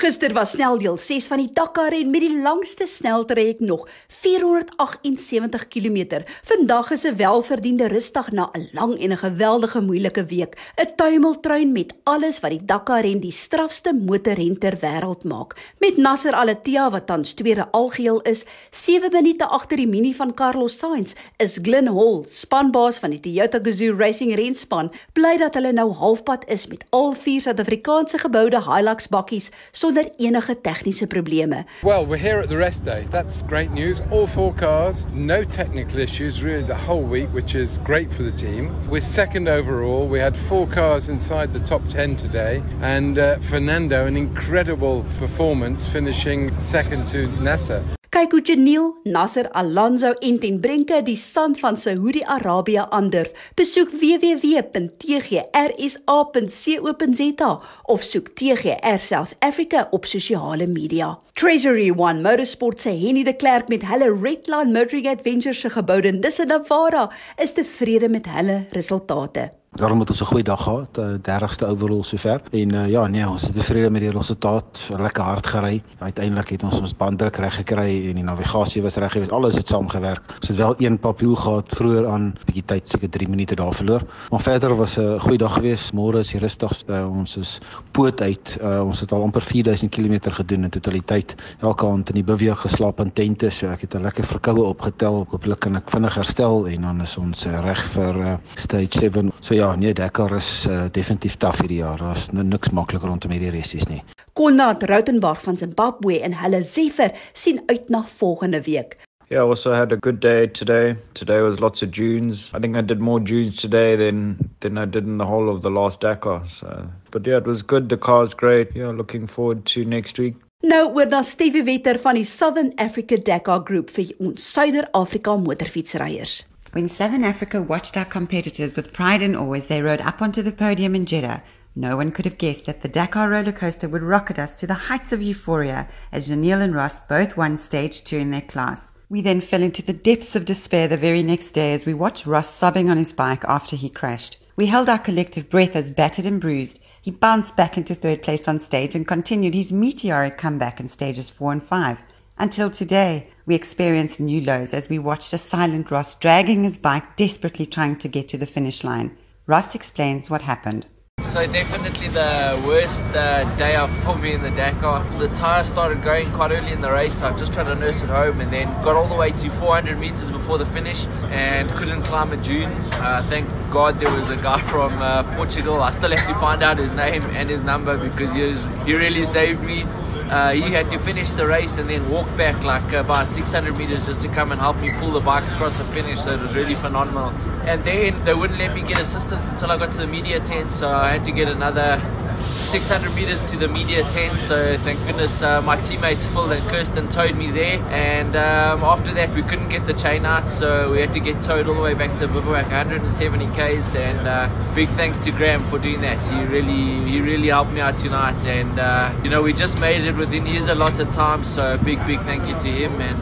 Gister was sneldeel 6 van die Dakar en met die langste sneltrek nog 478 km. Vandag is 'n welverdiende rusdag na 'n lang en 'n geweldige moeilike week. 'n Tuimeltrein met alles wat die Dakar en die strafste motorren ter wêreld maak. Met Nasser Al-Attiyah wat tans tweede algeheel is, 7 minute agter die mini van Carlos Sainz, is Glenn Hall, spanbaas van die Toyota Gazoo Racing renspan, bly dat hulle nou halfpad is met al vier Suid-Afrikaanse geboude Hilux bakkies sonder enige tegniese probleme. Well, we're here at the rest day. That's great news. All four cars, no technical issues really the whole week, which is great for the team. We're second overall. We had four cars inside the top 10 today and uh, Fernando an incredible performance finishing second to Nasser. Kyk hoe Janiel Nasser Alonso en ten Brinke die sand van Saudi-Arabië aandurf. Besoek www.tgrsa.co.za of soek TGR South Africa op sosiale media. Treasury One Motorsport se Henny de Klerk met hulle Redline Motoring Adventures se geboude in Nissenavara is tevrede met hulle resultate. Daarom het ons 'n goeie dag gehad, uh, 30ste overall sover. En uh, ja, nee, ons is tevrede met die resultaat. Lekker hard gery. Uiteindelik het ons ons banddruk reg gekry en die navigasie was reg geweest. Alles het saamgewerk. Ons het wel een papiel gehad vroeër aan, bietjie tyd, seker 3 minute daar verloor. Maar verder was 'n uh, goeie dag geweest. Môre is die rustigste. Uh, ons is poot uit. Uh, ons het al amper 4000 km gedoen in totaliteit. Elke aand in die beweeg geslaap in tente, so ek het 'n lekker verkoue opgetel. Hooplik kan ek vinnig herstel en dan is ons reg vir uh, stage 7. So ja, nee, Dakar is uh, definitief taaf hierdie jaar. Daar's niks maklik rondom hierdie resies nie. Konrad Rautenbach van Zimbabwe en hulle Zephyr sien uit na volgende week. Yeah, I also had a good day today. Today was lots of dunes. I think I did more dunes today than than I did in the whole of the last Dakar. So, but yeah, it was good. The car's great. Yeah, looking forward to next week. Nou oor na Stevie Wetter van die Southern Africa Dakar Group vir ons Suider-Afrika motorfietsryers. When Southern Africa watched our competitors with pride and awe as they rode up onto the podium in Jeddah, no one could have guessed that the Dakar roller coaster would rocket us to the heights of euphoria as Janelle and Ross both won stage two in their class. We then fell into the depths of despair the very next day as we watched Ross sobbing on his bike after he crashed. We held our collective breath as battered and bruised. He bounced back into third place on stage and continued his meteoric comeback in stages four and five. Until today, we experienced new lows as we watched a silent Ross dragging his bike, desperately trying to get to the finish line. Ross explains what happened. So definitely the worst uh, day off for me in the Dakar. The tyre started going quite early in the race, so I just tried to nurse it home and then got all the way to 400 meters before the finish and couldn't climb a dune. Uh, thank God there was a guy from uh, Portugal. I still have to find out his name and his number because he, was, he really saved me. Uh, he had to finish the race and then walk back like about 600 meters just to come and help me pull the bike across the finish. So it was really phenomenal. And then they wouldn't let me get assistance until I got to the media tent, so I had to get another 600 meters to the media tent. So thank goodness uh, my teammates Phil and Kirsten towed me there. And um, after that, we couldn't get the chain out, so we had to get towed all the way back to Bivouac, 170 k's. And uh, big thanks to Graham for doing that. He really, he really helped me out tonight. And uh, you know, we just made it within his allotted time. So big, big thank you to him. And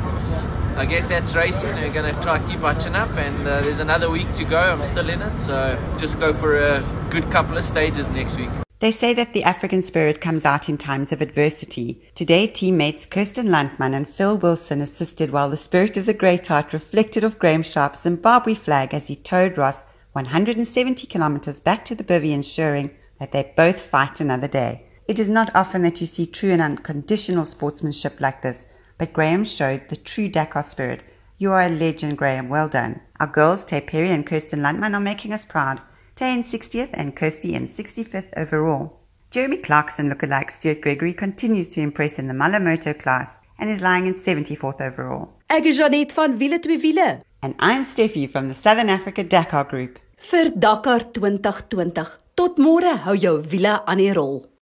I guess that's racing. We're going to try keep our chin up, and uh, there's another week to go. I'm still in it, so just go for a good couple of stages next week. They say that the African spirit comes out in times of adversity. Today, teammates Kirsten Landman and Phil Wilson assisted while the spirit of the Great Heart reflected off Graham Sharp's Zimbabwe flag as he towed Ross 170 kilometers back to the bivvy, ensuring that they both fight another day. It is not often that you see true and unconditional sportsmanship like this, but Graham showed the true Dakar spirit. You are a legend, Graham. Well done. Our girls, Taye Perry and Kirsten Landman, are making us proud. Taye in 60th and Kirsty in 65th overall. Jeremy Clarkson lookalike Stuart Gregory continues to impress in the Malle Moto class and is lying in 74th overall. Ek is Janet van Wiele twee Wiele and I'm Steffi from the Southern Africa Dakar Group. Vir Dakar 2020. Tot môre hou jou wiele aan die rol.